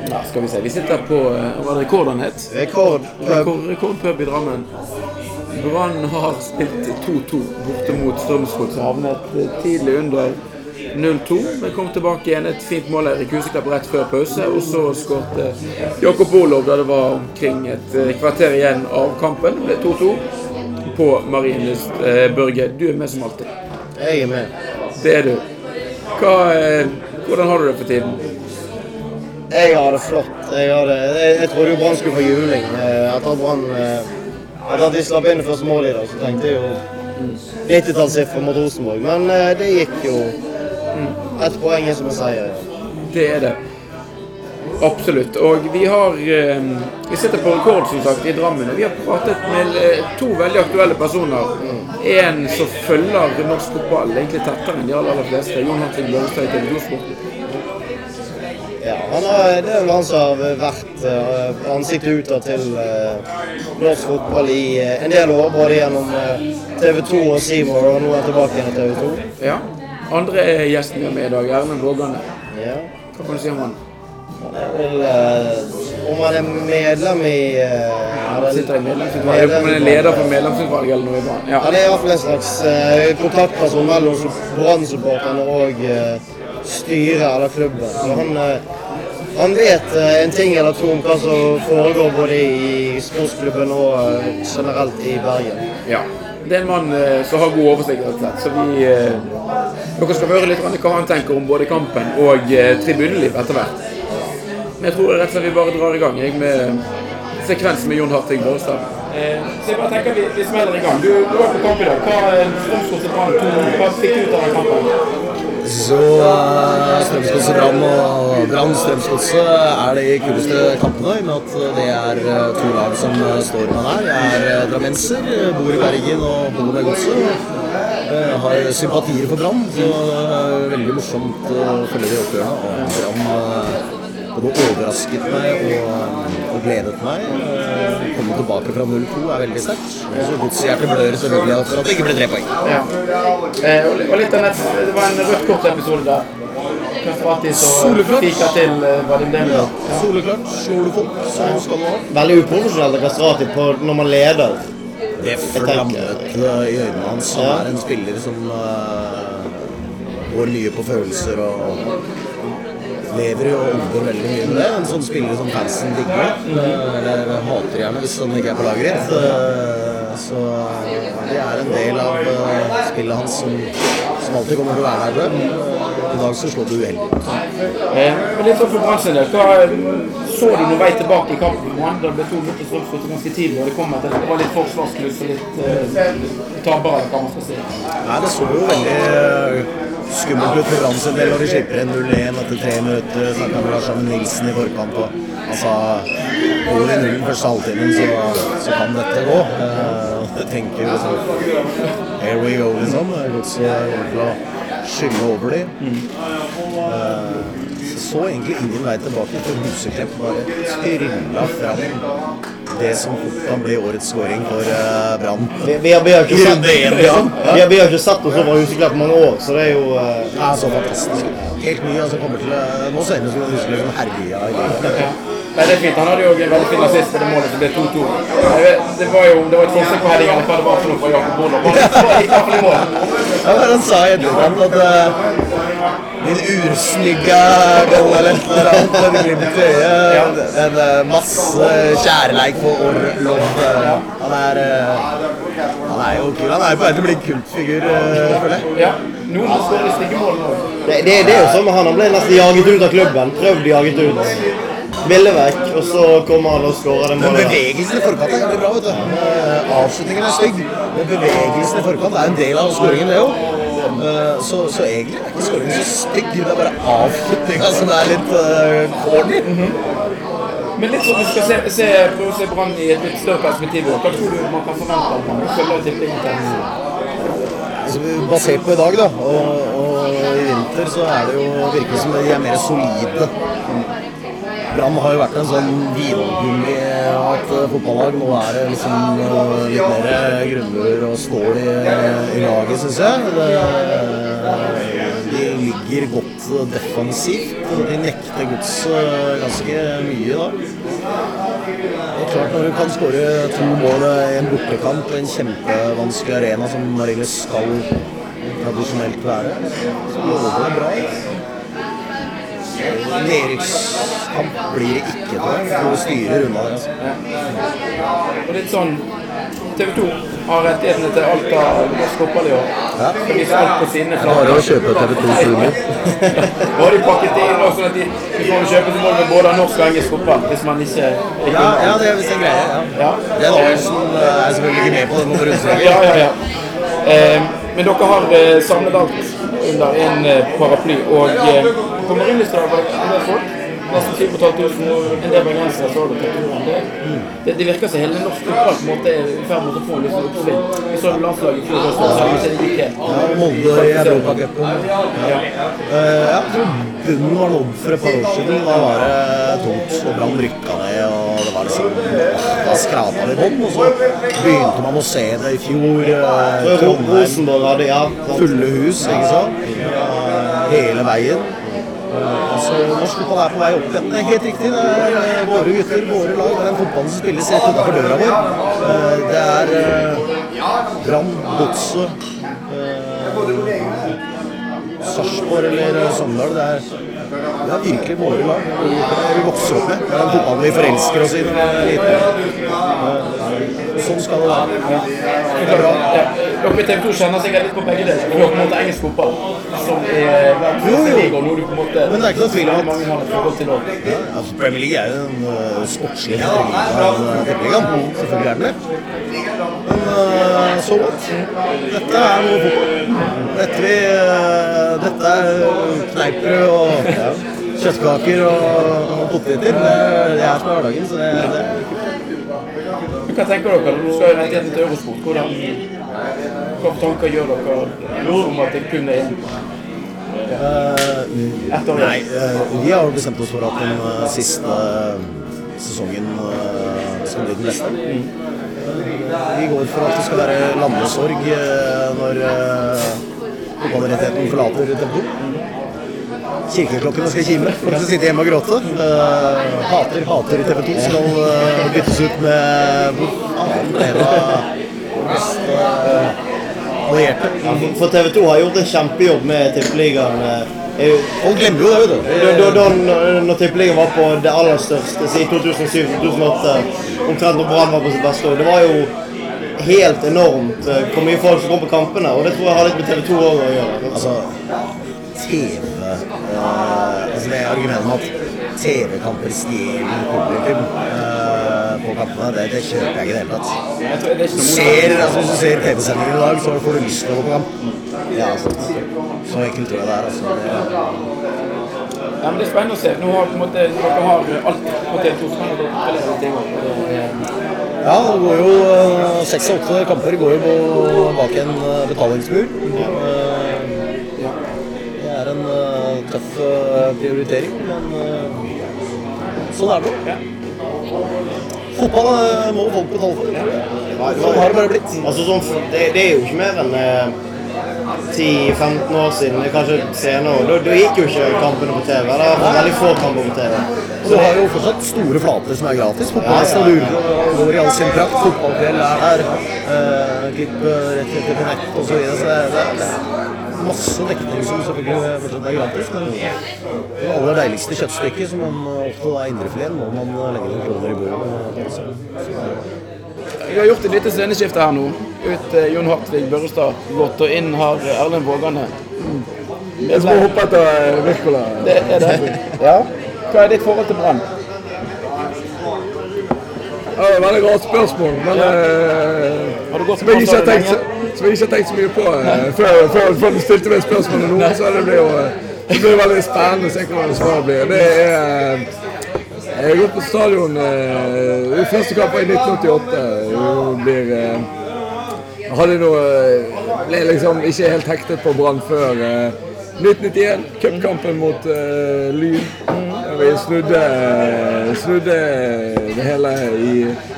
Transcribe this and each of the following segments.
Ja, skal vi se. Vi sitter på eh, Hva er rekorden rekord het? Rekord. Rekord, rekordpub i Drammen. Brann har spilt 2-2 borte mot Strømsgodset. Havnet eh, tidlig under 0-2, men kom tilbake igjen. Et fint mål i Kuseklepp rett før pause. Og så skåret Jakob Olov da det var omkring et eh, kvarter igjen av kampen. Det ble 2-2 på Marienlyst. Børge, du er med som alltid. Jeg er med. Det er du. Hva, hvordan har du det for tiden? Jeg har det flott. Jeg, har det. jeg, jeg trodde jo Brann skulle få juling. eh, Etter at Brann eh, de slapp inn det første målet i dag, så tenkte jeg jo 90-tallssiffer mot Rosenborg. Men eh, det gikk jo ett poeng er som en seier. Det er det. Absolutt. Og vi har Vi sitter på rekord, som sagt, i Drammen. og Vi har pratet med to veldig aktuelle personer. En som følger norsk fotball egentlig tettere enn de aller, aller fleste. Jon Hartvig Bjørnstad i TV 2-sport. Ja, han har, det er vel han som har vært uh, ansiktet utad til uh, norsk fotball i uh, en del år. Både gjennom TV 2 og Seymour, og nå er han tilbake igjen i TV 2. Ja. Andre gjesten vi har med i dag, Erlend Vågane. Ja. Hva kan du si om han? Han er vel Om han er medlem i ja, Han sitter i medlemsutvalget. Om han er leder for medlemsutvalget eller noe i banen. Ja. Han er iallfall en slags kontaktperson mellom Brann-supporterne og eh, styret eller klubben. Så han, eh, han vet eh, en ting eller to om hva som foregår både i sportsklubben og eh, generelt i Bergen. Ja. Det er en mann som har god oversikt. rett og slett. Så vi Dere skal høre litt hva han tenker om både kampen og tribuneliv etter hvert. Men jeg tror rett og slett vi bare drar i gang jeg, med sekvensen med Jon Harting Børrestad. Eh, så jeg bare tenker vi, vi smeller i gang. Du, du var på kamp i dag. Hva Strømsgodset Brann 2, hva fikk du ut av den kampen? Så Strømsgodset Brann og Brann Strømsgodset er de kuleste kampene. I og med at det er eh, to lag som eh, står med her. Jeg er uh, drammenser, eh, bor i Bergen og holder med godset. Eh, har sympatier for Brann, så det er veldig morsomt å følge de oppgjørene. Og Brann både overrasket meg og, og gledet meg. Å komme tilbake fra 0-2 er veldig sterkt. Og så godshjertet blør selvfølgelig for at det ikke ble tre poeng. Ja. Eh, og, litt av nett, det var en rødt kort-episode der. Soleklart. eh, Demir. Soleklart. Slår du folk, så skal du ha. Veldig uprofesjonelt av Kastrati på når man leder. Det flammet i øynene hans. Han er en spiller som uh, går mye på følelser og lever jo og ånder veldig mye med det. En sånn spiller som fansen digger. uh, Eller hater gjerne hvis han ikke er på laget ditt. Uh, så det er en del av spillet hans som, som alltid kommer til å være der. Uh, I dag så slår du uheldig ut. Eh, litt sånn for bransjen eh, så du noen vei tilbake i kampen det ble to mot Strømsgodset ganske tidlig, og det kom etter det var litt forsvarskluss og litt eh, tabere, kan man skal si. Nei, det så jo veldig eh, for Brann sin del når de slipper en 0-1 etter tre minutter. Snakka med Lars Arne Nilsen i forkant, og sa går i nullen første halvtimen, så, så kan dette gå. Eh, og jeg tenker liksom Here we go, liksom. Godset kommer til å skylle over dem. Mm. Uh, så egentlig ingen vei tilbake, for Huseklepp bare trylla fram det som kan bli årets scoring for uh, Brann. Vi, vi, har, vi, har ikke ja, liksom. vi, vi har ikke sett oss over huset på mange år, så det er jo uh, Ja, så fantastisk. Helt ny. altså kommer til å- Nå ser det ut som han husker liksom herja i livet. Det er fint. Han hadde jo en veldig fin assist på det målet som ble 2-2. Det var jo det var et forsøk på heading, eller hva det var for noe fra Jakob Olav. Han sa i etterkant at uh, din eller et annet med glimt i øyet. En uh, masse kjærleik for Orlov. Uh, han er uh, Han er jo kul. Han er på vei til å bli kultfigur, føler jeg. Ja. Noen skåret i mål nå. det, det, det er jo sånn med han. Han ble nesten jaget ut av klubben. Prøvd jaget ut. Ville vekk, og så kommer han og skårer den målet. bevegelsen i forkant er jævlig bra. vet du. Eh, Avslutningen er stygg, men bevegelsen i forkant er en del av skåringen, det òg. Så, så egentlig er ikke så stygg, det er bare avslutninga som er litt uh, corny. Men litt sånn, vi skal se, se, prøve å se Brann i et litt større perspektiv. Hva tror du man kan forvente av Brann? Følge tippingen basert på i dag, da, og, og i vinter, så er det jo virker som de er mer solide. Brann har jo vært en sånn vingummi i et eh, fotballag. Nå er det liksom eh, litt mer grunnmur og stål i, i laget, syns jeg. Det, de ligger godt defensivt. De nekter godset ganske mye da. Og klart Når du kan skåre to mål i en bortekamp på en kjempevanskelig arena som Marienlyst skal tradisjonelt være, så lover det bra. Nedrykkskamp blir det ikke, da. Du styrer unna det. Altså. Og litt sånn TV 2 har rettighetene til alt av norsk fotball i år. Ja. Skal vise alt på sine Bare å kjøpe TV2 Sumo. Nå har de pakket inn også, at de, de får kjøpe så mål med både norsk og engelsk fotball hvis man ikke Ja, ja, det er visst en greie. Ja. Ja. Det er Larsen er selvfølgelig ikke med på, det må bare understreke. Ja, ja, ja. Eh, men dere har eh, samlet alt under en eh, paraply, og kommer inn i en del folk. Nesten 10 500, en del bergensere så det på turen. Det, det, virker som hele norsk fotball på en måte er i ferd med å få en liten sånn oppsving. Vi så landslaget i fjor også, selv om ikke det gikk helt. Ja, Molde i Europacupen. Ja. Uh, tror bunnen var nådd for et par år siden. Da var det tungt, og Brann rykka ned. og det var liksom, Da skrapa vi bånn, og så begynte man å se det i fjor. Uh, Trondheim, fulle hus, ikke sant? Hele veien. Altså, Norsk fotball er på vei opp igjen. Det er helt riktig. Det er uh, våre gutter, våre lag. Det er den fotballen som spilles rett utenfor døra vår. Uh, det er Brann, Godset Sarpsborg eller Sogndal. Det er, det er virkelig våre lag. Vi vokser opp med. Det er den fotballen vi forelsker oss i når vi er liten. Sånn skal det være. Det er bra. Ja. Dere i TV 2 kjenner sikkert litt på begge deler. Dere måte engelsk fotball, som er Jo, jo. liga, du på en måte Men det er ikke noe tvil om at-. Ja, altså Premier League er jo en uh, sportslig liga. Selvfølgelig er den det. Men uh, så godt. Dette er noe fotball. Dette, vi, uh, er kneippbrød og ja, kjøttkaker og, og poteter. Det, det er som er hverdagen. Så det, det Men Hva tenker dere? Du skal jo rettigheten til Eurosport. Hvordan, hva tanker gjør dere om at det kun er uh, ett år Nei, uh, vi har jo bestemt oss for at den uh, siste sesongen skal bli den beste. Vi går for at det skal være landesorg når fotballrettigheten forlater 2. Kirkeklokkene skal kime. Folk skal sitte hjemme og gråte. Uh, hater, hater TV 2 skal uh, byttes ut med uh, allierte? Ja, for- TV 2 har gjort en kjempejobb med Tippeligaen. eh, Folk glemmer jo det, vet Da, du. da, da når- når Tippeligaen var på det aller største siden 2007-2008, omtrent når Brann var på sitt beste år, det var jo helt enormt eh, hvor mye folk som kommer på kampene. Og det tror jeg har litt med TV 2 å gjøre. Altså, TV uh, altså Det er argumentet om at TV-kamper stjeler publikum uh, på kampene, det, det, kjøper jeg ikke i det hele tatt. Du ser, altså, hvis du ser TV-sendingen i dag, så får du lyst til å gå på kamp. Ja, altså, så ekkelt tror jeg det er. altså. Det, ja. Ja, men Det er spennende å se. Nå har på en måte, dere har alt på TV2 ja, det går jo eh, seks av åtte kamper går jo på, bak en eh, betalingsmur. Det er en eh, tøff prioritering, men sånn er det. Fotball eh, må folk betale for. Sånn har det bare blitt. Altså, sånn, det, er jo ikke mer enn 10-15 år siden, kanskje senere. Da, da gikk jo ikke kampene på TV. Det var veldig få kamper på TV. Og du har jo fortsatt store flater som er gratis. Fotballstadion ja, går i all sin prakt. Fotballkveld er her. Uh, Klipp eh, rett etter på nett osv. Så, videre. så det, er- det, det er masse dekning som selvfølgelig fortsatt er gratis. Men det aller deiligste kjøttstykket, som man ofte er indrefileten, må man legge noen kroner i bordet. Så, Vi har gjort et lite sceneskifte her nå. Ut eh, Jon Hartvig Børrestad gått, og inn har eh, Erlend Vågane. Jeg skulle hoppe etter eh, Wirkola. Det er det. Ja. Hva er ditt forhold til Brann? Ja, det er veldig rart spørsmål, men eh, Har du gått som, jeg ikke har tenkt, som jeg ikke har tenkt så mye på eh, før, før, før du stilte meg spørsmålet nå, så det blir jo eh, det blir veldig spennende å se hvordan svaret blir. Det er eh, Jeg har gått på stadion eh, første kamp i 1988. Det blir eh, hadde noe Ble liksom ikke helt hektet på Brann før eh, 1991, cupkampen mot eh, Lyn. Der vi snudde, snudde det hele i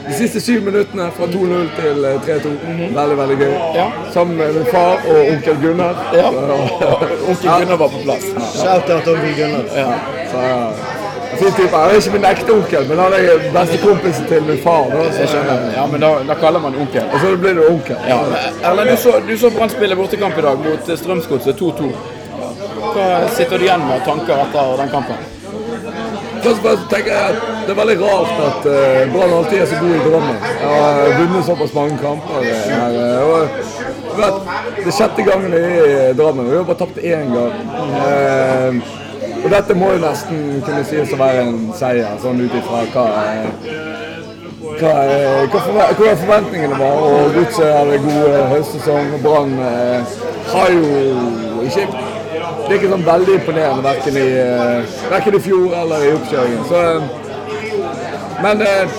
de siste syv minuttene fra 2-0 til eh, 3-2. Veldig, veldig gøy. Ja. Sammen med min far og onkel Gunnar. Ja. Så, Onkel Gunnar var på plass. Shout-out onkel Gunnar. Ja. så, fin type. Jeg er ikke min ekte onkel, men han er bestekompisen til min far. Da, Jeg skjønner. Ja, men da, da kaller man onkel. og så blir du onkel. Ja. Erlend, du så, du så Brann spille bortekamp i dag mot eh, Strømsgodset 2-2. Hva sitter du igjen med tanker etter den kampen? Først og fremst tenker jeg at Det er veldig rart at uh, Brann alltid er så god i Drammen. Jeg har vunnet såpass mange kamper. eh, her, eh, og, vet, det er sjette gangen i Drammen. Vi har bare tapt én gang. Eh, og dette må jo nesten kunne sies å være en seier, sånn ut ifra hva eh, hva, eh, hva, er forventningene var. Og Godset hadde god eh, høstsesong. og Brann eh, har jo ikke Det er ikke sånn veldig imponerende verken i, verken hverken i fjor eller i oppkjøringen. Så, eh, men eh,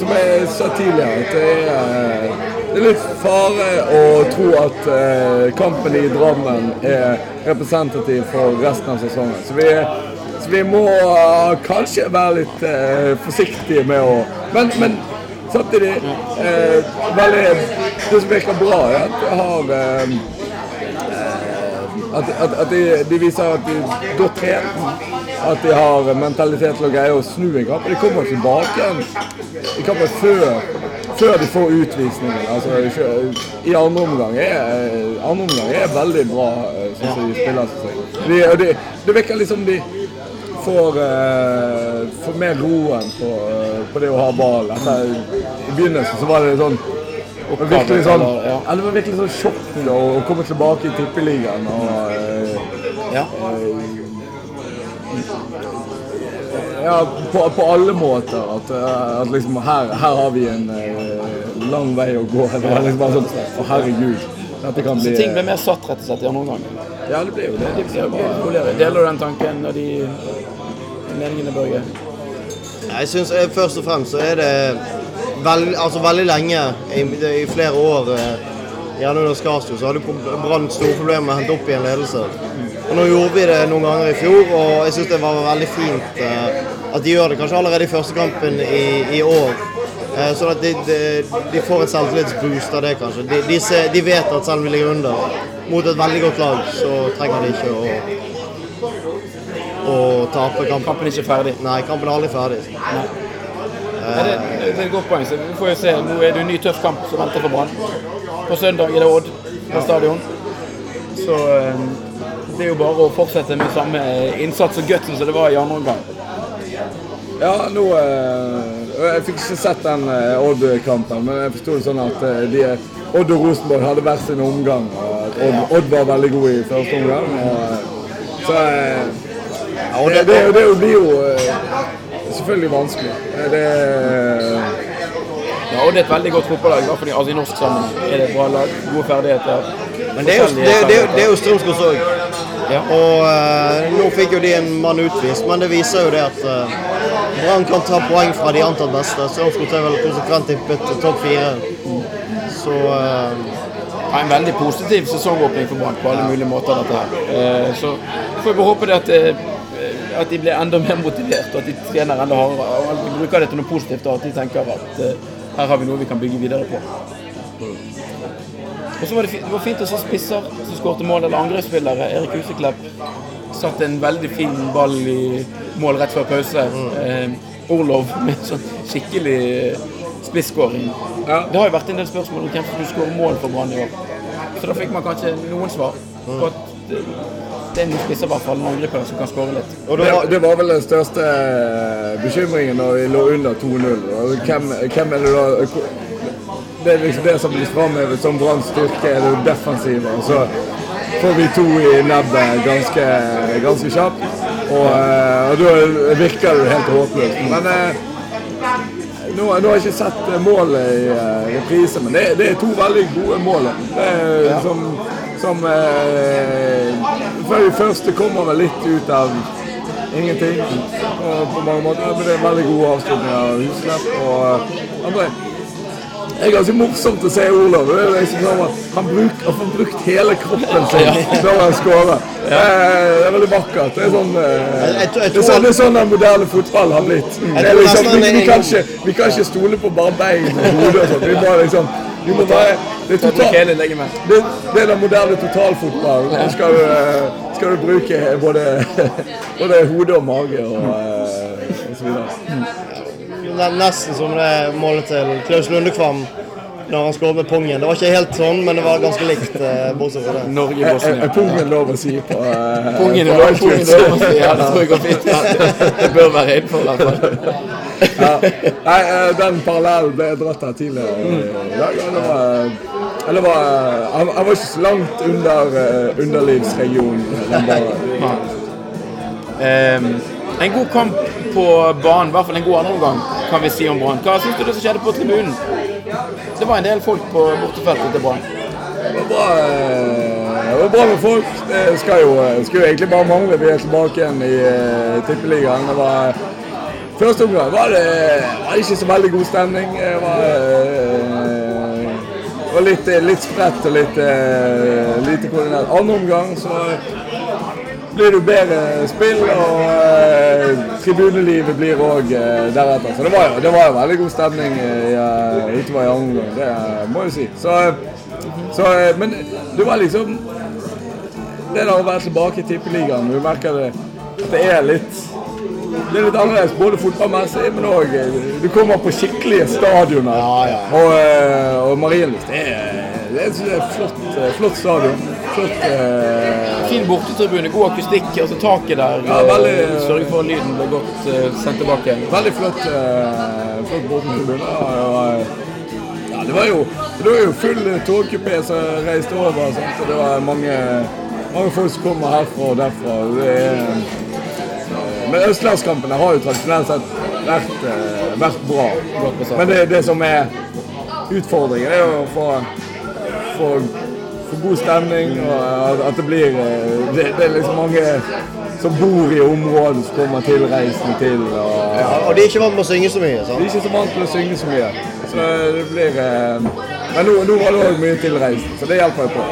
som jeg sa tidligere, det er, eh, det er litt fare å tro at eh, kampen i Drammen er representativ for resten av sesongen. Så vi, så vi må uh, kanskje være litt eh, forsiktige med å Men, men samtidig eh, veldig, Det som virker bra, er at jeg har eh, at, at, at de, de viser at de er godt trent. At de har mentalitet til å greie å snu en kamp. De kommer tilbake i kampen før, før de får utvisningen. Altså, I andre omgang er, andre omgang er veldig bra, synes sånn som de spiller seg. De, de, det virker liksom de får, eh, får mer roen på, eh, på det å ha ball. I begynnelsen så var det sånn virkelig sånn, Eller, det var virkelig sånn sjokk å komme tilbake i tippeligaen. Og, eh, Ja. Ja, på, på alle måter. At, eh, at liksom her, her har vi en eh, lang vei å gå. Det var liksom bare sånn Å, herregud. Dette kan bli Så ting ble mer satt rett og slett i andre omgang. Ja, det blir jo det. De blir roligere. Deler du den tanken og de meningene, Børge? Jeg synes eh, først og fremst så er det veld, altså veldig lenge, i, i flere år, eh, gjerne under Skarsjo, så hadde Brann store problemer med å hente opp igjen ledelse. Og Nå gjorde vi det noen ganger i fjor, og jeg syns det var veldig fint eh, at de gjør det kanskje allerede i første kampen i, i år. Eh, sånn at de, de, de får et selvtillitsboost av det, kanskje. De, de, ser, de vet at selv om vi ligger under mot et veldig godt lag, så trenger de ikke å, å tape kampen. Kampen er ikke ferdig. Nei, kampen er aldri ferdig. Nei. det, det er et godt poeng. Så vi får jo se. Nå er det en ny tøff kamp som venter for Brann. På søndag er det Odd på stadion. Så eh, det er jo bare å fortsette med samme innsats og gutsen som det var i andre omgang. Ja, nå eh, Jeg fikk ikke sett den eh, Odd-kampen, men jeg forsto det sånn at eh, de, Odd og Rosenborg hadde hver sin omgang. Og Odd, Odd var veldig god i første omgang. Og, eh, så eh, det, det- det, det blir jo eh, selvfølgelig vanskelig. Eh, Det, Ja, Odd er et veldig godt fotballag, i hvert fall i- altså i norsk sammenheng. Er det et bra lag, gode ferdigheter. Men det er jo, det, det, det er jo Strømsgods òg. Ja. Og uh, nå fikk jo de en mann utvist, men det viser jo det at uh, Brann kan ta poeng fra de antatt beste. Strømsgods er vel konsekvent tippet topp fire. Så uh, Ja, en veldig positiv sesongåpning for Brann på alle mulige måter. dette her. Uh, Så får vi håpe det at, at de blir enda mer motivert, og at de trener enda hardere. og bruker det til noe positivt, og at de tenker at her har vi noe vi kan bygge videre på. Og så var det, fint, det var fint å se spisser som skårte mål, eller angrepsspillere. Erik Huseklepp satte en veldig fin ball i mål rett før pause. Eh, Orlov med sånn skikkelig eh, spisskåring. Ja. Det har jo vært en del spørsmål om hvem som skulle skåre mål for Brann i år. Så da fikk man kanskje noen svar på at det, noen spisser, i hvert fall, noen angripere som kan skåre litt. og det, var, det var vel den største eh, bekymringen når vi lå under 2-0. Hvem, hvem er det da Det er liksom det som blir framhevet som Branns styrke, er det defensive. Og så får vi to i nebbet ganske, ganske kjapt. Og, eh, og da virker det helt håpløst. Men eh, nå, nå har jeg ikke sett målet i uh, reprise, men det, det er to veldig gode mål. Det er, Som, som eh, før det første kommer vel litt ut av ingenting og på mange måter. Men det er veldig gode avslutninger av Husklepp og eh, André. Det er ganske morsomt å se Olav. Det er liksom sånn at han, bruk, han får brukt hele kroppen sin før han skårer. Det er, veldig vakkert. Det er sånn, eh, det er sånn, det er sånn den moderne fotball har blitt. Det er liksom, vi, vi, kan ikke, vi kan ikke stole på bare bein og hode og sånt. Vi må liksom vi må bare, det, er Ta total, det, det er den moderne totalfotballen. Nå skal du, eh, skal du bruke både, både hode og mage og, eh, og så videre. Ne- Nesten som det målet til Klaus Lundekvam når han skåret med pongen. Det var ikke helt sånn, men det var ganske likt. eh, bortsett fra det. Norge i Norge-Bosnia. er pungen lov å si på Pungen er pungen er lov å si. Ja, det tror jeg går fint. Det bør være innenfor i hvert fall. Ja. Nei, eh, den parallellen ble dratt her tidligere i dag. og Det var, eller var, han, han var ikke så langt under underlivsregionen. Den bare, Ehm, en god kamp på banen, i hvert fall en god andreomgang, kan vi si om Brann. Hva syns du det som skjedde på tribunen? Det var en del folk på bortefeltet til Brann. det var bra, eh, det var bra med folk. Det skal jo, skal jo egentlig bare mangle. Vi er tilbake igjen i Tippeligaen. Det var Første omgang var det, var ikke så veldig god stemning. Det var, eh, var litt, litt spredt og litt eh, lite koordinert. Andre omgang så blir det jo bedre spill, og eh, tribunelivet blir òg eh, deretter. Så det var, det var veldig god stemning eh, utover i andre omgang, det eh, må jeg si. Så, eh, så, eh, men det var liksom Det der å være tilbake i Tippeligaen, du merker det at det er litt det er litt annerledes, både fotballmessig, men òg Du kommer på skikkelige stadioner. Ja, ja. Og, eh, og Marienlyst det er, det er et flott, eh, flott stadion. Flott eh, Fin bortetribune, god akustikk. altså Taket der Ja, veldig- eh, sørger for at lyden blir godt eh, sendt tilbake. Veldig flott, eh, flott bortetribune. Ja, ja, det var jo det var jo full togkupé som reiste over. Sant? og Det var mange, mange folk som kommer herfra og derfra. Det er, eh, men østlandskampene har jo tradisjonelt sett vært, eh, vært bra. Men det, det som er utfordringen, er jo å få, få, få god stemning. og at- det blir eh, det, det er liksom mange som bor i området som kommer tilreisende til. og Ja, og de er ikke vant med å synge så mye. de er ikke så vant til å synge så mye. Så det blir eh, Men nå, nå var det òg mye tilreisende, så det hjelper jo på.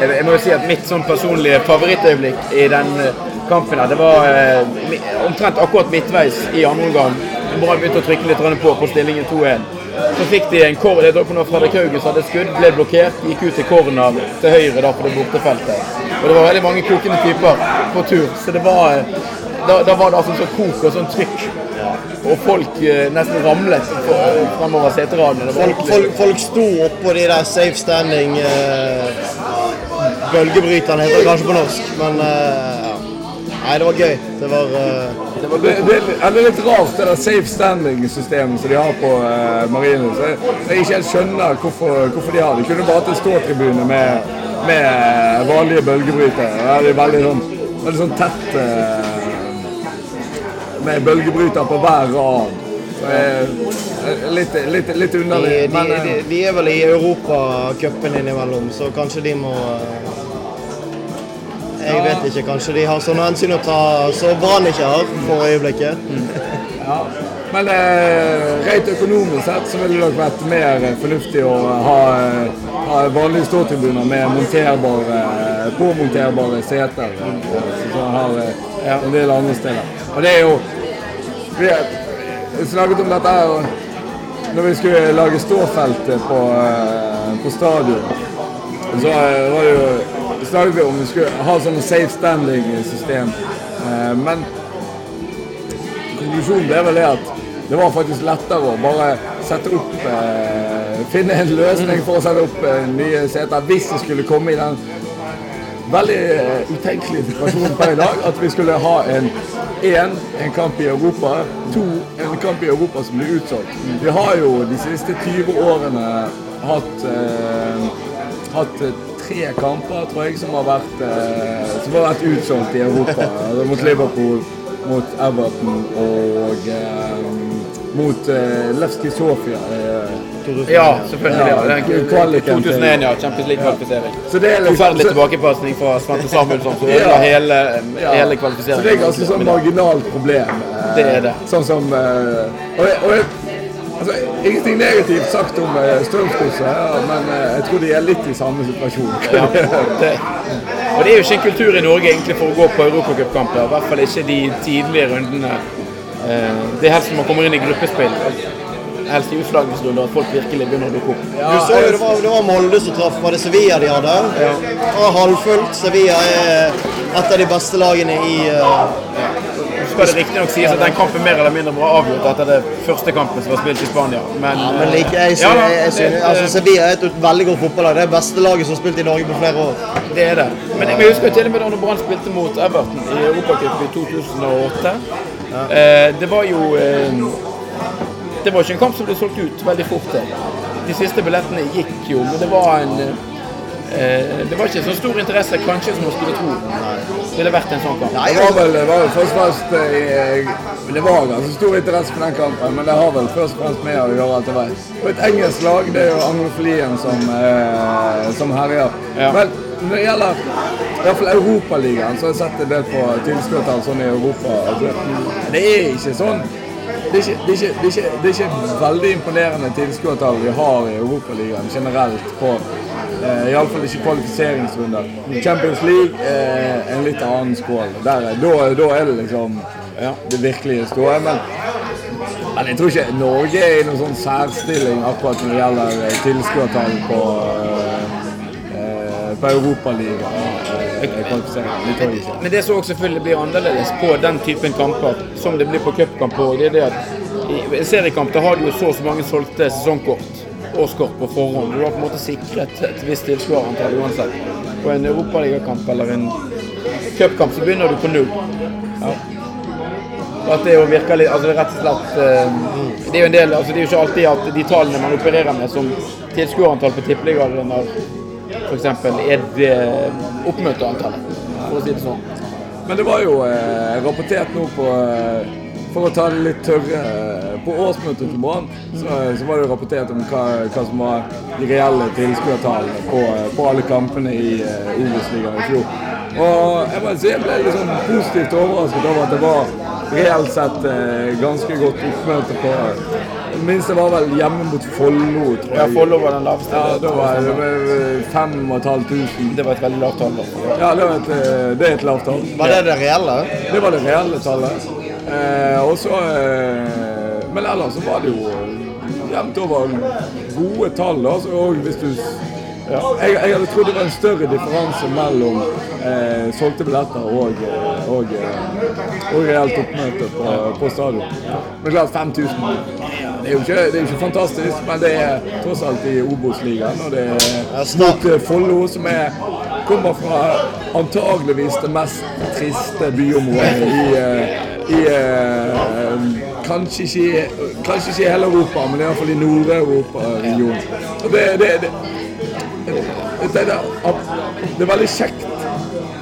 Jeg, jeg må jo si at mitt sånn personlige favorittøyeblikk i den eh, kampen her, det var eh, omtrent akkurat midtveis i andre omgang. Brann begynte å trykke litt på på stillingen 2-1. Så fikk de en corner. det var Fredrik Haugen som hadde skudd, ble blokkert, gikk ut til corner til høyre da på det bortefeltet. Og det var veldig mange kokende typer på tur, så det var eh, da, da var det altså sånn kok og sånn trykk. Og folk eh, nesten ramlet fremover seteradene. Folk, folk, folk sto oppå de der safe standing eh, Bølgebryterne heter det kanskje på norsk, men eh. Nei, det var gøy. Det var uh, det var Det, det, er- det litt rart, det der safe standing-systemet som de har på uh, Marienlyst. Jeg, jeg ikke helt skjønner hvorfor, hvorfor de har det. De kunne bare hatt en ståtribune med, med eh, vanlige bølgebrytere. Da er de veldig sånn, veldig sånn tett uh, med bølgebryter på hver rad. Litt, litt, litt underlig. de, Men, eh, de, de er vel i Europacupen innimellom, så kanskje de må eh, Jeg vet ikke. Kanskje de har sånne hensyn å ta så Brann ikke har for øyeblikket. Ja. Men eh, rent økonomisk sett så ville det nok vært mer fornuftig å ha, ha vanlige ståtribuner med monterbare, påmonterbare seter, eh, som man har eh, en del andre steder. Og det er jo Vi snakket om dette her når vi skulle lage ståfeltet på, eh, på stadion. Så var det jo snakket vi om vi skulle ha sånn safe standing-system. Eh, Men konklusjonen ble vel det at det var faktisk lettere å bare sette opp eh, Finne en løsning for å sette opp eh, nye seter hvis det skulle komme i den veldig eh, utenkelige situasjonen per i dag at vi skulle ha en én en kamp i Europa, to en kamp i Europa som blir utsolgt. Vi har jo de siste 20 årene hatt eh, hatt tre kamper, tror jeg, som har vært, eh, som har vært utsolgt i Europa. Altså mot Liverpool, mot Everton og eh, mot eh, Levski Sofia. Eh, Ja, selvfølgelig. Ja. Ja, Den, kvaliken 2001, ja. Champions League-kvalifisering. så er liksom- Forferdelig så- tilbakepasning fra Svante Samuelsson som Ja. ødela hele, Ja. hele Så det er ganske sånn marginalt problem. eh, Det er det. Sånn som eh, og, og Altså, Ingenting negativt sagt om eh, Strømsgodset, ja, men eh, jeg tror de er litt i samme situasjon. Ja, det, og det er jo ikke en kultur i Norge egentlig for å gå på europacupkamper. I hvert fall ikke de tidlige rundene. Eh, Det er helst når man kommer inn i gruppespill. Helst i utslagningsrunder at folk virkelig begynner å dukke opp. Du så jo det var, det var Molde som traff. Var det Sevilla de hadde? Ja. Det var halvfullt. Sevilla er et av de beste lagene i Så skal det riktignok sies at den kampen mer eller mindre var avgjort etter det første kampen som var spilt i Spania. Men, ja, men like, jeg, Ja synes, da, jeg, synes, altså, Sevilla er et veldig godt fotballag. Det er beste laget som har spilt i Norge på flere år. Det er det. Men jeg husker til og med da Brann spilte mot Everton i Europacup i 2008. Eh, det var jo eh, Det var ikke en kamp som ble solgt ut veldig fort. De siste billettene gikk jo, men det var en eh, Det var ikke så stor interesse kanskje som man skulle tro. Det ville vært en sånn kamp. Nei, Det var vel, det var først og fremst eh, Det var ganske stor interesse for den kampen, men det har vel først og fremst med å gjøre at det var og et engelsk lag. Det er jo anglofilien som, eh, som herjer. Ja. Men når det gjelder i hvert fall Europaligaen, så har jeg sett en del på tilskuertall sånn i Europa. Altså, det er ikke sånn det, er ikke, det, er ikke, det er ikke veldig imponerende tilskuertall vi har i Europaligaen generelt på eh, Iallfall ikke kvalifiseringsrunder. Champions League er en litt annen skål. Da, er det liksom ja, det virkelige ståa. Men, men jeg tror ikke Norge er i noen sånn særstilling akkurat når det gjelder eh, tilskuertall på, eh, eh, på Europaligaen. Eh. Men det som selvfølgelig blir annerledes på den typen kamper, som det blir på cupkamper, det er det at i seriekamp har du jo så og så mange solgte sesongkort, årskort på forhånd. Du har på en måte sikret et visst tilskuerantall uansett. På en europaligakamp eller en cupkamp så begynner du på null. Ja. At det jo virker litt Altså det er rett og slett eh, Det er jo en del Altså det er jo ikke alltid at de tallene man opererer med som tilskuerantall på tippeligaen f.eks. er det oppmøteantallet, for å si det sånn. Men det var jo eh, rapportert nå på eh, For å ta det litt tørre eh, På årsmøtet til Brann så, så var det jo rapportert om hva, hva som var de reelle tilskuertallene på, eh, på alle kampene i uh, Obos-ligaen i fjor. Og jeg bare, si jeg ble litt sånn positivt overrasket over at det var reelt sett eh, ganske godt oppmøte på Det minste var vel hjemme mot Follo, tror jeg. Ja, Follo var den laveste. Ja, da var det vel 5500. Det var et veldig lavt tall. Ja, det, var et, eh, det er et lavt tall. Var det det reelle? Det var det reelle tallet. Eh, og så eh, Men ellers så var det jo jevnt over gode tall. da, så og hvis du ja, jeg, jeg hadde trodd det var en større differanse mellom eh, solgte billetter og, eh, og, eh, og reelt oppmøte på, på stadion. Men klart 5000 det er, jo ikke, det er ikke fantastisk, men det er tross alt i Obos-ligaen. Og det er mot eh, Follo, som er, kommer fra antageligvis det mest triste byområdet i, eh, i eh, kanskje, ikke, kanskje ikke i hele Europa, men iallfall i Nord-Europa-regionen. Det, det, det, det, det, det er veldig kjekt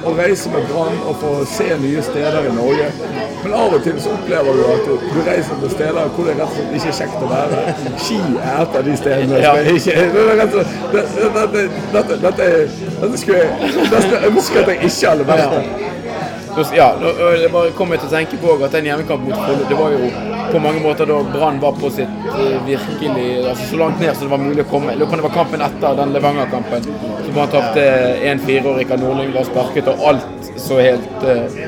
å reise med Brann og få se nye steder i Norge. Men av og til så opplever du at du reiser til steder hvor det rett og slett ikke er kjekt å være. Ski er et av de stedene er er dette- dette skulle jeg nesten ønske at jeg ikke hadde vært der. Ja, det bare kom jeg til å tenke på at den hjemmekampen mot Follo, det var jo på mange måter da Brann var på sitt eh, virkelig altså Så langt ned som det var mulig å komme. Eller kan det være kampen etter den Levanger-kampen. Så Brann tapte 1-4, og Rikard Nordling var sparket, og alt så helt uh,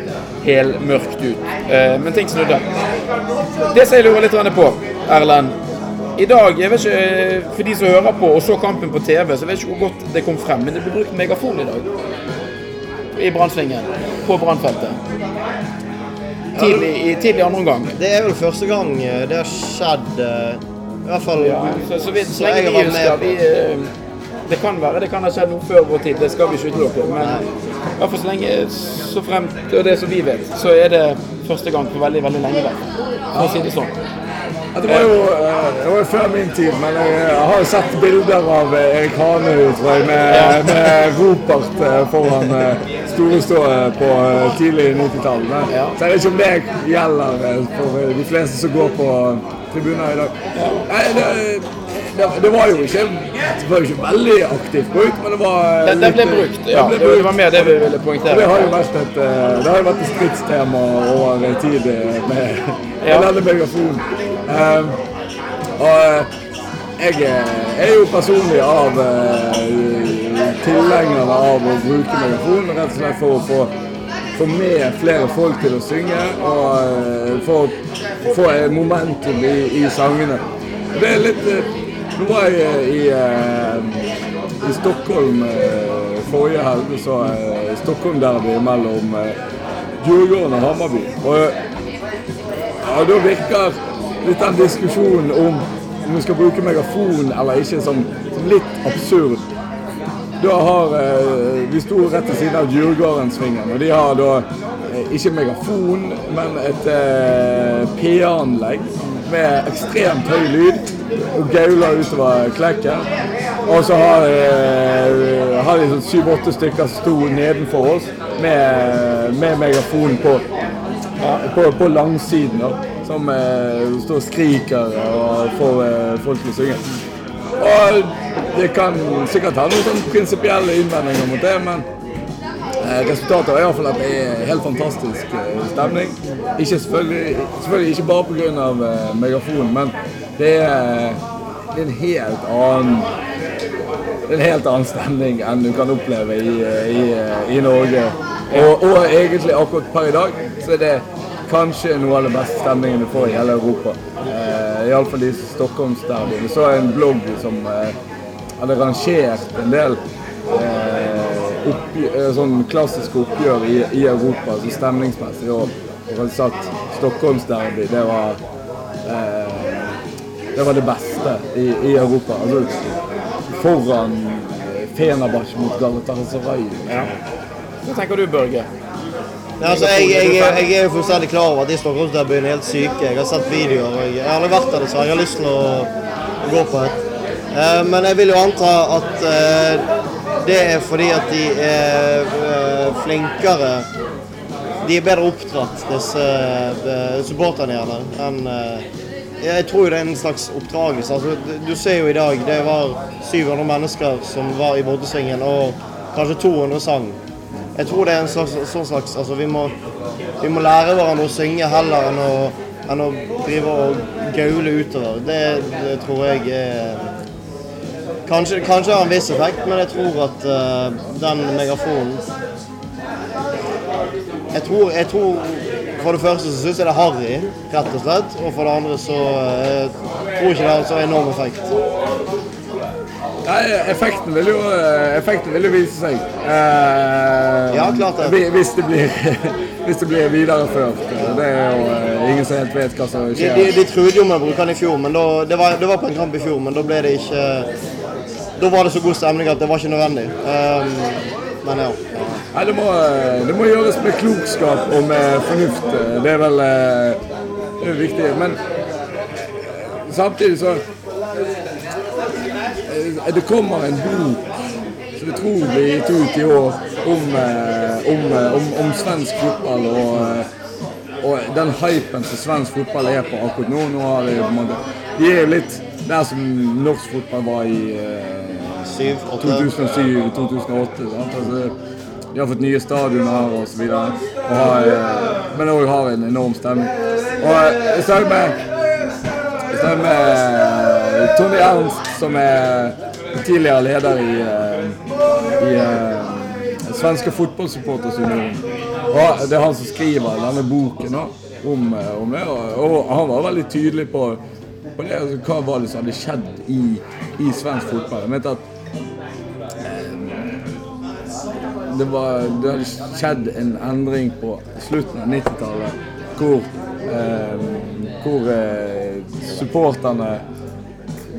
helmørkt ut. Eh, men ting snudde. Det som jeg lurer litt på, Erlend i dag, jeg vet ikke, eh, For de som hører på og så kampen på TV, så jeg vet ikke hvor godt det kom frem. Men det ble brukt megafon i dag. I Brannsvingen. På Brannfeltet. Tidlig, i tidlig andre omgang. Det er vel første gang eh, det har skjedd eh, I hvert fall Så, så, vidt, så jeg har vi vært med vi, eh, Det kan være det kan ha skjedd noe før vår tid, det skal vi ikke utelukke. Men i hvert fall så lenge så fremt og det som vi vet, så er det første gang på veldig, veldig lenge. For å si det sånn. Ja, Det var jo det var før min tid, men jeg har jo sett bilder av Erik Hanøy med, med Ropert foran storestået på eh, tidlig 90-tall. Ja. Så jeg vet ikke om det gjelder eh, for eh, de fleste som går på tribuner i dag. Nei, det, det, det var jo ikke det var ikke veldig aktivt brukt, men det var Det, det ble brukt, ja. ble det var mer det vi ville poengtere. det har jo vært et, det har vært et stridstema over tid med, med Ja. denne megafonen. Um, Og jeg er jo personlig av eh, tilhengerne av å bruke megafon, rett og slett for å få, få med flere folk til å synge, og eh, for å få momentum i, i sangene. Det er litt eh, Nå var jeg eh, i, i Stockholm forrige helg, så Stockholm-derby mellom Djurgården og Hammarby. Og ja, da virker litt den diskusjonen om om vi skal bruke megafon eller ikke, som, som litt absurd. Da har eh, Vi sto rett ved siden av Djurgårdensvingen, og de har da eh, ikke megafon, men et eh, PA-anlegg med ekstremt høy lyd og gauler utover klekken. Og så har, har de sånn syv-åtte stykker som sto nedenfor oss med, med megafon på på, på langsiden, da, som står og skriker og får folk til å synge. Og det kan sikkert ha noen sånn prinsipielle innvendinger mot det, men eh, resultatet er iallfall at det er helt fantastisk eh, stemning. Ikke selvfølgelig, selvfølgelig ikke bare pga. megafonen, megafon, men det er, en helt annen en helt annen stemning enn du kan oppleve i, i, i Norge. Og, og egentlig akkurat per i dag så er det kanskje noe av den beste stemningen du får i hele Europa. Iallfall de Stockholmsderbyene. Så en blogg som eh, hadde rangert en del eh, oppgjør, eh, sånn klassiske oppgjør i, i Europa så stemningsmessig. Og, og hadde satt Stockholmsderby, det var det var det beste i, i Europa. Altså foran Fenerbahçe mot Galatasaray. Ja. Hva tenker du, Børge? Altså, jeg, jeg, jeg er jo fullstendig klar over at de Stockholmsderbyene er helt syke. Jeg har sett videoer. og Jeg, jeg har aldri vært der, så jeg har lyst til å, gå på et. Eh, men jeg vil jo anta at eh, det er fordi at de er eh, flinkere De er bedre oppdratt, disse eh, supporterne gjerne, enn eh, Jeg tror det er en slags oppdragelse. Altså, du- ser jo i dag, det var 700 mennesker som var i Broddesvingen, og kanskje 200 sang. Jeg tror det er en slags, sånn slags altså vi må, vi må lære hverandre å synge heller enn å, enn å drive og gaule utover. Det, det tror jeg er Kanskje, kanskje har en viss effekt, men jeg tror at uh, den megafonen jeg tror, jeg tror For det første så syns jeg det er harry, rett og slett. Og for det andre så uh, tror ikke det har så enorm effekt. Nei, effekten vil jo, effekten vil jo vise seg. Eh, Ja, klart det. Hvis det blir, hvis det blir videreført. Det er jo eh, ingen som helt vet hva som skjer. de, de trude jo med å bruke den i fjor, men da, det, var, det var på en kamp i fjor, men da ble det ikke Da var det så god stemning at det var ikke nødvendig. Um, men ja. Nei, det må, det må gjøres med klokskap og med fornuft. Det er vel eh, det er viktig. Men samtidig så eh, Det kommer en bok som jeg tror blir gitt ut i år om, eh, om, eh, om, om svensk fotball og, eh, og den hypen som svensk fotball er på akkurat nå. nå har vi, de er jo litt der som norsk fotball var i eh, 2007-2008. Altså, de har fått nye stadioner. Eh, men òg har en enorm stemning. Og eh, jeg snakker med, med eh, Tony Ernst, som er tidligere leder i, eh, i eh, Svenske Fotballsupportersunionen. Og det er han som skriver denne boken om, eh, om det. Og han var veldig tydelig på, på det, altså, hva var det som hadde skjedd i, i svensk fotball. Jeg mente at det, var, det hadde skjedd en endring på slutten av 90-tallet hvor, eh, hvor eh, supporterne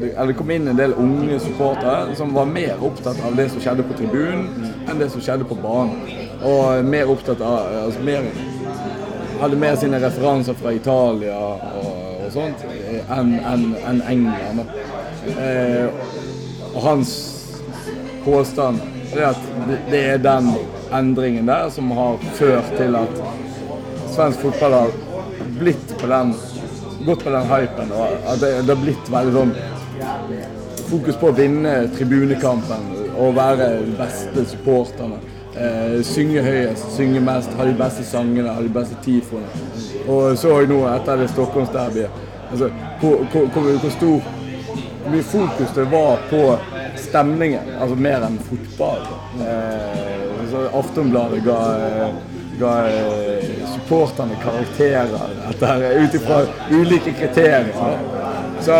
det kom inn en del unge supportere som var mer opptatt av det som skjedde på tribunen, enn det som skjedde på banen. Og mer opptatt av altså mer, Hadde mer sine referanser fra Italia og, og sånt enn en, en England. Eh, og hans påstand er at det er den endringen der som har ført til at svensk fotball har blitt på den gått på den hypen. Og at det, det har blitt veldig sånn fokus på å vinne tribunekampen og være de beste supporterne. Eh, synge høyest, synge mest, ha de beste sangene, ha de beste tifoene. Og så jeg nå etter det Stockholmsderbyet Altså, hvor, hvor, hvor, stor hvor mye fokus det var på stemningen, altså mer enn fotball. Eh, Aftonbladet ga, eh, ga eh, supporterne karakterer ut ifra ulike kriterier. Så,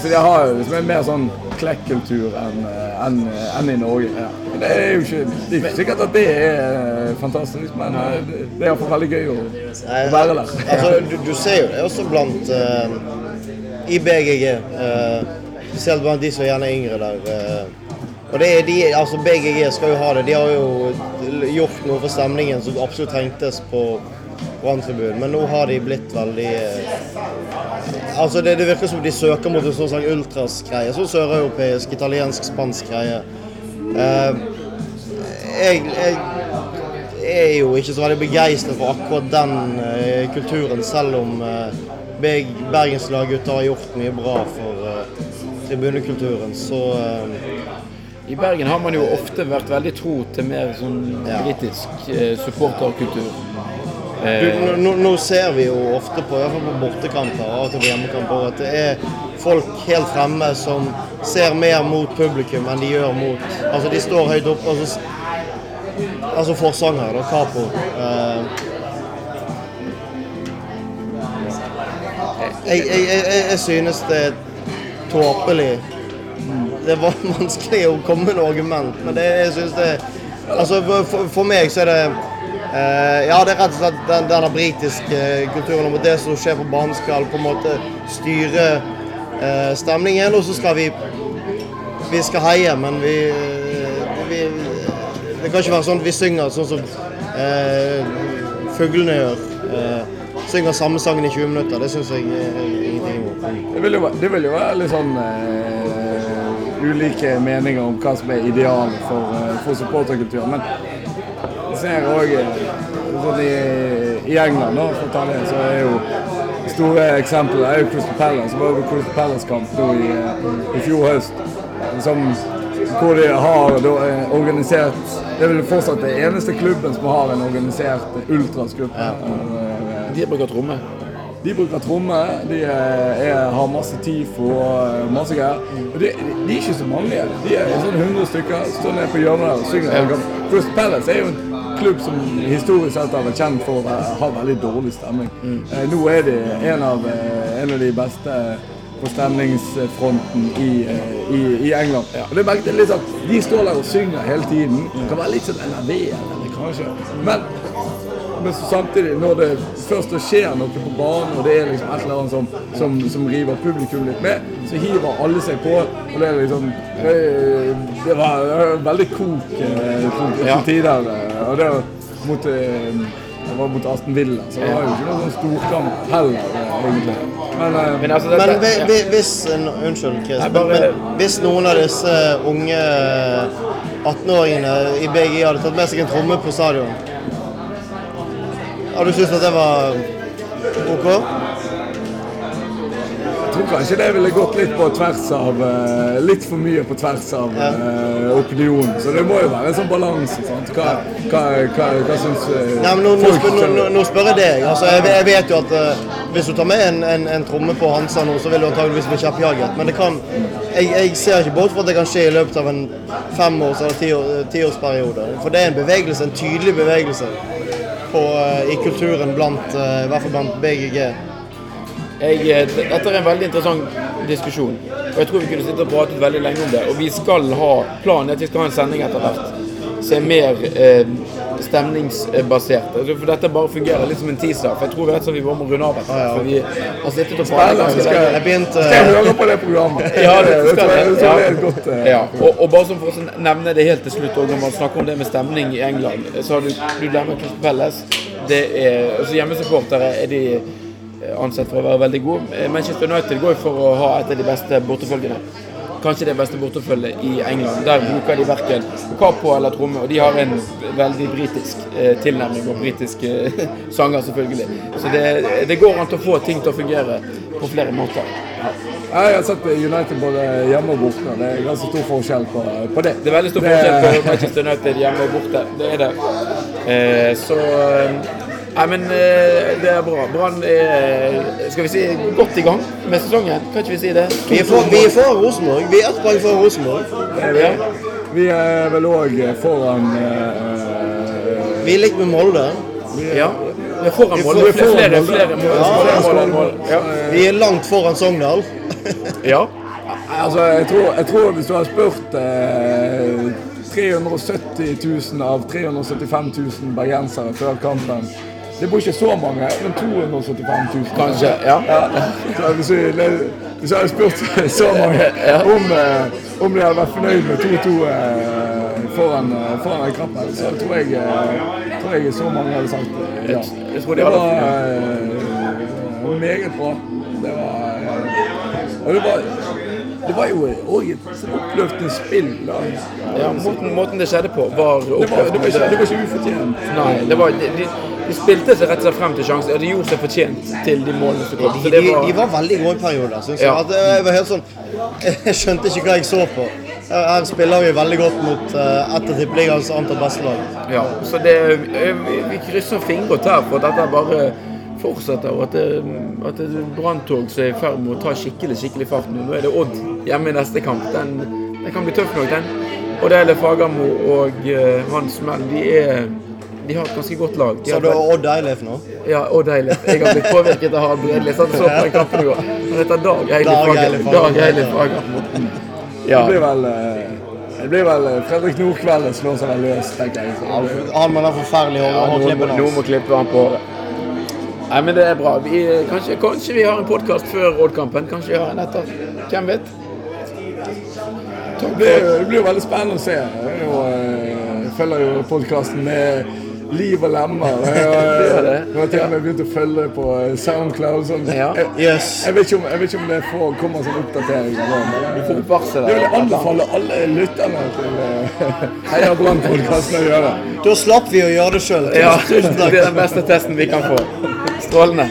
så, de har jo liksom en mer sånn klekkultur enn en, en i Norge. Ja. Det er jo ikke, det er ikke sikkert at det er eh, fantastisk, men eh, det er iallfall veldig gøy å, å være der. Altså, du, du ser jo det også blant uh, I BGG. uh, spesielt blant de som gjerne er yngre der. Uh, og det er de, altså BGG skal jo ha det. De har jo gjort noe for stemningen som absolutt trengtes på Branntribunen. Men nå har de blitt veldig eh, Altså det, det virker som de søker mot en sånn sånn ultras-greie. Sånn søreuropeisk, italiensk, spansk greie. Eh, jeg, jeg er jo ikke så veldig begeistret for akkurat den eh, kulturen, selv om eh, bergenslaggutter Bergens laggutter har gjort mye bra for eh, tribunekulturen. Så eh, I Bergen har man jo ofte vært veldig tro til mer sånn britisk eh, supporterkultur. Du, Eh, nå- nå, ser vi jo ofte på, i hvert fall på bortekamper og til på hjemmekamper, at det er folk helt fremme som ser mer mot publikum enn de gjør mot Altså de står høyt oppe. Altså, altså forsanger, da. Capo. Eh, jeg, jeg, jeg, jeg synes det er tåpelig. Det var vanskelig å komme med noe argument, men det, jeg synes det Altså, for, for meg så er det Ja, det er rett og slett den, denne britiske kulturen om at det som skjer på banen, skal på en måte styre eh, stemningen, og så skal vi Vi skal heie, men vi, vi Det kan ikke være sånn at vi synger sånn som eh, fuglene gjør. Eh, synger samme sangen i 20 minutter. Det syns jeg ingenting om. Det vil jo, være- litt sånn eh, ulike meninger om hva som er idealet for, eh, for supporterkulturen. Men ser òg sånn i, i England, da, for å ta det, så er jo store eksempler er jo Crystal Palace. Det var jo Crystal Palace-kamp nå i, eh, i fjor høst. Som, hvor de har da, eh, organisert Det er vel fortsatt det eneste klubben som har en organisert ultrasgruppe. Ja. de bruker tromme. de bruker tromme, de er, er, har masse TIFO og masse greier. Og de, de er ikke så mange. De er sånn 100 stykker, står nede på hjørnet og synger. Crystal Palace er jo en klubb som historisk sett har vært kjent for å ha veldig dårlig stemning. Eh, nå er de en av, eh, en av de beste på stemningsfronten i, eh, i, i England. Og det er er litt sånn, De står der og synger hele tiden. Det kan være litt sånn enerverende, kanskje. Men men så samtidig, når det først skjer noe på banen, og det er liksom et eller annet som, som, som river publikum litt med, så hiver alle seg på. Og det er liksom Det, var det var veldig kok eh, til Ja. tider. eh, Og det var mot, eh, det var mot Aston Villa, så det var jo ikke noen sånn storkamp heller, eh, egentlig. Men, eh, Men altså, Men vi, vi, hvis Unnskyld, Chris. Nei, bare- men hvis noen av disse unge 18-åringene i BGI hadde tatt med seg en tromme på stadion Hadde du syntes at det var OK? jeg tror kanskje det ville gått litt på tvers av eh, Litt for mye på tvers av ja. opinionen. Så det må jo være en sånn balanse. sant? Hva, hva, hva, hva syns eh, Nei, nå, nå, folk nå, nå, nå spør jeg deg. Altså, jeg, jeg vet jo at uh, hvis du tar med en, en, en tromme på Hansa nå, så vil du antageligvis bli kjeppjaget. Men det kan jeg, jeg ser ikke bort fra at det kan skje i løpet av en femårs- eller tiår- tiårsperiode. For det er en bevegelse, en tydelig bevegelse på, eh, i kulturen blant eh, i hvert fall blant BGG. jeg, eh, dette er en veldig interessant diskusjon. Og jeg tror vi kunne sitte og pratet veldig lenge om det. Og vi skal ha planen at vi skal ha en sending etter hvert som er mer eh, stemningsbasert. Altså, for dette bare fungerer litt som en teaser. For jeg tror rett og slett vi bare må runde av etter hvert. For vi har sittet og pratet ganske lenge. Begynte skal jeg høre på det programmet? Ja, det det skal det. det er godt Uh, Ja, og, og bare som for å nevne det helt til slutt, og når man snakker om det med stemning i England, så har du, du glemmer Crystal Palace. Det er, altså Hjemmesupportere er de eh, ansett for å være veldig gode. Eh, Manchester United går jo for å ha et av de beste bortefølgene. Kanskje det beste bortefølget i England. Der bruker de verken capo eller tromme, og de har en veldig britisk eh, tilnærming og britiske eh, sanger, selvfølgelig. Så det, det går an til å få ting til å fungere på flere måter. Jeg har sett United både hjemme og borte. Det er ganske stor forskjell på, på det. Det er veldig stor Det- forskjell på Manchester United hjemme og borte. Det er det. Eh, så eh, Nei, men eh, det er bra. Brann er skal vi si, godt i gang med sesongen. Kan ikke vi si det? Vi er for- vi er foran Rosenborg. Vi er ett poeng foran Rosenborg. Ja. Vi er vel òg foran uh, Vi er likt med Molde. ja. Vi er foran Molde. Vi er foran Flere, mål. flere. Ja, flere mål mål. Ja. Vi er langt foran Sogndal. ja. Altså, jeg tror, jeg tror hvis du har spurt eh, 370 000 av 375 000 bergensere før kampen Det bor ikke så mange, men 275 000. Kanskje. Ja. Så hvis, vi, hvis jeg hadde spurt så mange om, eh, om de hadde vært fornøyd med 2-2 eh, foran, eh, foran den kampen, så tror jeg, tror jeg så mange hadde sagt ja. Det var meget bra. Det var, det var det var jo òg et oppløftende spill. Da. ja måten, måten det skjedde på, var Det, var, det, var ikke, det var ikke ufortjent. Nei, det var, de, de, de spilte seg rett og slett frem til sjansen. og De gjorde seg fortjent til de målene som kom. De, de, var, de var veldig gode i perioder, syns jeg. Ja. Jeg var helt sånn Jeg skjønte ikke hva jeg så på. Her, her spiller vi veldig godt mot uh, et av tippeligaens antall beste lag. ja, så det, vi, vi krysser fingre og tær for at dette bare fortsetter, og at det, at det er branntog som er i ferd med å ta skikkelig skikkelig fart nå. Nå er det Odd hjemme i neste kamp. Den, den kan bli tøff nok, den. Og det gjelder Fagermo og uh, hans Mell. De, er, de har et ganske godt lag. De Så du Odd Eilif nå? Ja, Odd Eilif. Jeg har blitt påvirket av Harald Bredli. Så så på den kampen i går. Han heter Dag Eilif Dag Eilif Fager. Dag Eilif Fager. Ja. Det blir vel, eh, det blir vel eh, Fredrik Nordkvelden slår seg vel løs, tenker jeg. Han med den forferdelige hårklippen noen må klippe han på håret. Nei, men det er bra. Vi, kanskje, kanskje vi har en podkast før Odd-kampen. Kanskje vi har en etter. Hvem vet? Det, det blir veldig spennende å se. Jeg, eh, følger jo podkasten med liv og lemmer. Jeg har til og med begynt å følge på eh, Soundcloud. Sånn. Ja. Jeg, Yes. jeg, vet ikke om, jeg vet ikke om det får, kommer sånn oppdatering. Du får et varsel Det vil jeg der. anbefale alle lytterne til uh, Heia Brann-podkasten å gjøre. Da slapp vi å gjøre det sjøl. Ja, det er den beste testen vi kan få. Strålende.